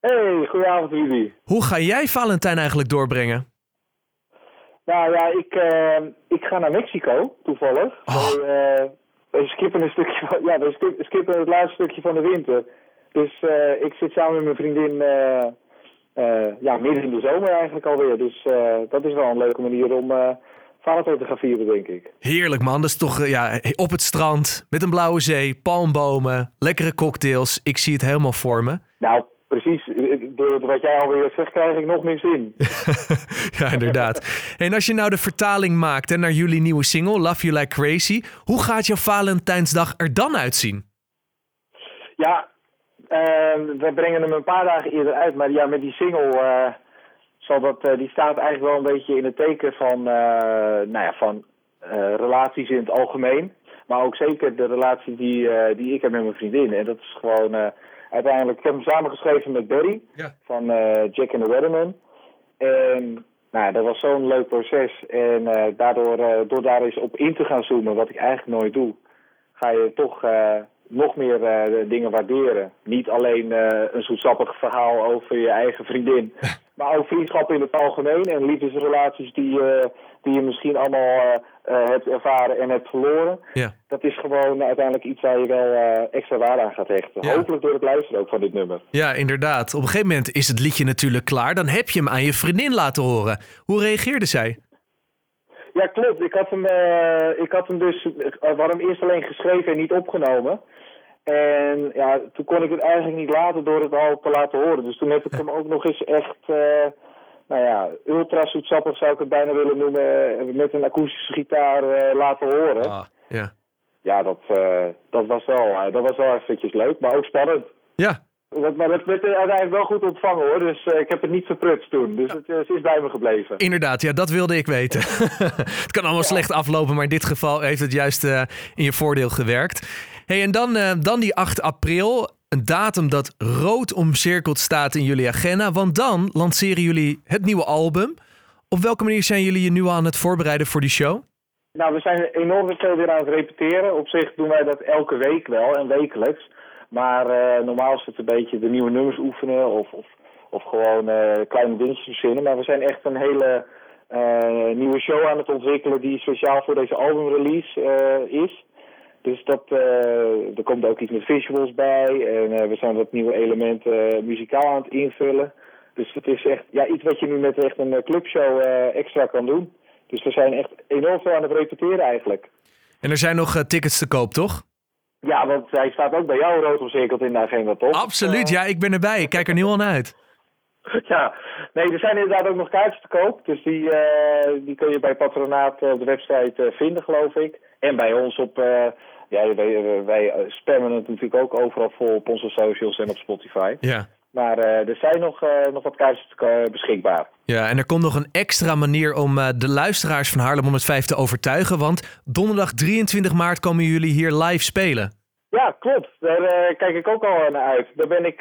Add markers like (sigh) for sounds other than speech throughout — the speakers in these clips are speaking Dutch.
Hey, goedenavond Rudy. Hoe ga jij Valentijn eigenlijk doorbrengen? Nou ja, ik, eh, ik ga naar Mexico, toevallig. Oh. Wij, eh, wij skippen een stukje van, ja, wij skip- skippen het laatste stukje van de winter. Dus eh, ik zit samen met mijn vriendin eh, ja, midden in de zomer eigenlijk alweer. Dus dat is wel een leuke manier om Valentijn te gaan vieren, denk ik. Heerlijk man, dat is toch ja, op het strand, met een blauwe zee, palmbomen, lekkere cocktails. Ik zie het helemaal voor me. Nou, precies. Door wat jij alweer zegt, krijg ik nog meer zin. (laughs) ja, inderdaad. En als je nou de vertaling maakt hè, naar jullie nieuwe single, Love You Like Crazy, hoe gaat jouw Valentijnsdag er dan uitzien? Ja, eh, we brengen hem een paar dagen eerder uit. Maar ja, met die single, eh, zal dat, eh, die staat eigenlijk wel een beetje in het teken van, eh, nou ja, van eh, relaties in het algemeen. Maar ook zeker de relatie die, eh, die ik heb met mijn vriendin. En dat is gewoon eh, uiteindelijk... Ik heb hem samengeschreven met Barry Ja. van eh, Jack and the Weatherman. En nou, dat was zo'n leuk proces. En eh, daardoor, eh, door daar eens op in te gaan zoomen, wat ik eigenlijk nooit doe, ga je toch nog meer eh, dingen waarderen. Niet alleen eh, een zoetsappig verhaal over je eigen vriendin, (laughs) maar ook vriendschap in het algemeen en liefdesrelaties die, eh, die je misschien allemaal hebt ervaren en hebt verloren. Ja. Dat is gewoon uiteindelijk iets waar je wel extra waarde aan gaat hechten. Ja. Hopelijk door het luisteren ook van dit nummer. ja, inderdaad. Op een gegeven moment is het liedje natuurlijk klaar. Dan heb je hem aan je vriendin laten horen. Hoe reageerde zij? Ja, klopt. Ik had hem, eh, ik had hem dus, we hem eerst alleen geschreven en niet opgenomen. En ja, toen kon ik het eigenlijk niet laten door het al te laten horen. Dus toen heb ik hem ook nog eens echt, eh, nou ja, ultra zoetsappig zou ik het bijna willen noemen, met een akoestische gitaar laten horen. Ah, ja. Ja, dat, dat, was wel, dat was wel eventjes leuk, maar ook spannend. Ja, Dat- Maar dat werd uiteindelijk wel goed ontvangen hoor, dus eh, ik heb het niet verprutst toen. Dus het, eh, het is bij me gebleven. inderdaad. Ja, dat wilde ik weten. (laughs) het kan allemaal slecht aflopen, maar in dit geval heeft het juist eh, in je voordeel gewerkt. Hey, en dan, dan die 8 april. Een datum dat rood omcirkeld staat in jullie agenda. Want dan lanceren jullie het nieuwe album. Op welke manier zijn jullie je nu al aan het voorbereiden voor die show? Nou, we zijn enorm veel weer aan het repeteren. Op zich doen wij dat elke week wel en wekelijks. Maar eh, normaal is het een beetje de nieuwe nummers oefenen of, of, of gewoon eh, kleine dingetjes verzinnen. Maar we zijn echt een hele eh, nieuwe show aan het ontwikkelen die speciaal voor deze albumrelease is. Dus dat, er komt ook iets met visuals bij en we zijn wat nieuwe elementen muzikaal aan het invullen. Dus het is echt ja, iets wat je nu met echt een clubshow extra kan doen. Dus we zijn echt enorm veel aan het repeteren eigenlijk. En er zijn nog tickets te koop, toch? Ja, want hij staat ook bij jou rood omcirkeld in de agenda, toch? Absoluut, ja, ik ben erbij. Ik kijk er nu al naar uit. (laughs) Ja, nee, er zijn inderdaad ook nog kaartjes te koop. Dus die, eh, die kun je bij Patronaat eh, op de website eh, vinden, geloof ik. En bij ons op... eh, ja, wij, wij eh, spammen het natuurlijk ook overal vol op onze socials en op Spotify. Ja. Maar eh, er zijn nog, eh, nog wat kaartjes beschikbaar. Ja, en er komt nog een extra manier om eh, de luisteraars van Haarlem 105 te overtuigen. Want donderdag 23 maart komen jullie hier live spelen. Ja, klopt. Daar kijk ik ook al naar uit. Daar ben ik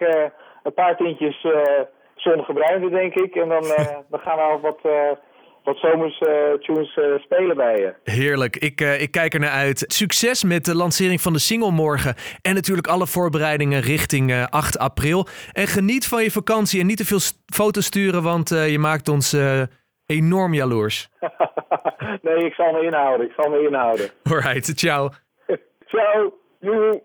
een paar tientjes eh zonnegebruinde, denk ik. En dan, (laughs) dan gaan we al wat, wat zomers eh, tunes eh, spelen bij je. Heerlijk, ik, eh, ik kijk er naar uit. Succes met de lancering van de single morgen. En natuurlijk alle voorbereidingen richting eh, 8 april. En geniet van je vakantie en niet te veel foto's sturen, want je maakt ons enorm jaloers. (laughs) nee, ik zal me inhouden. Ik zal me inhouden. Alright, ciao. (laughs) Ciao. Joehoe.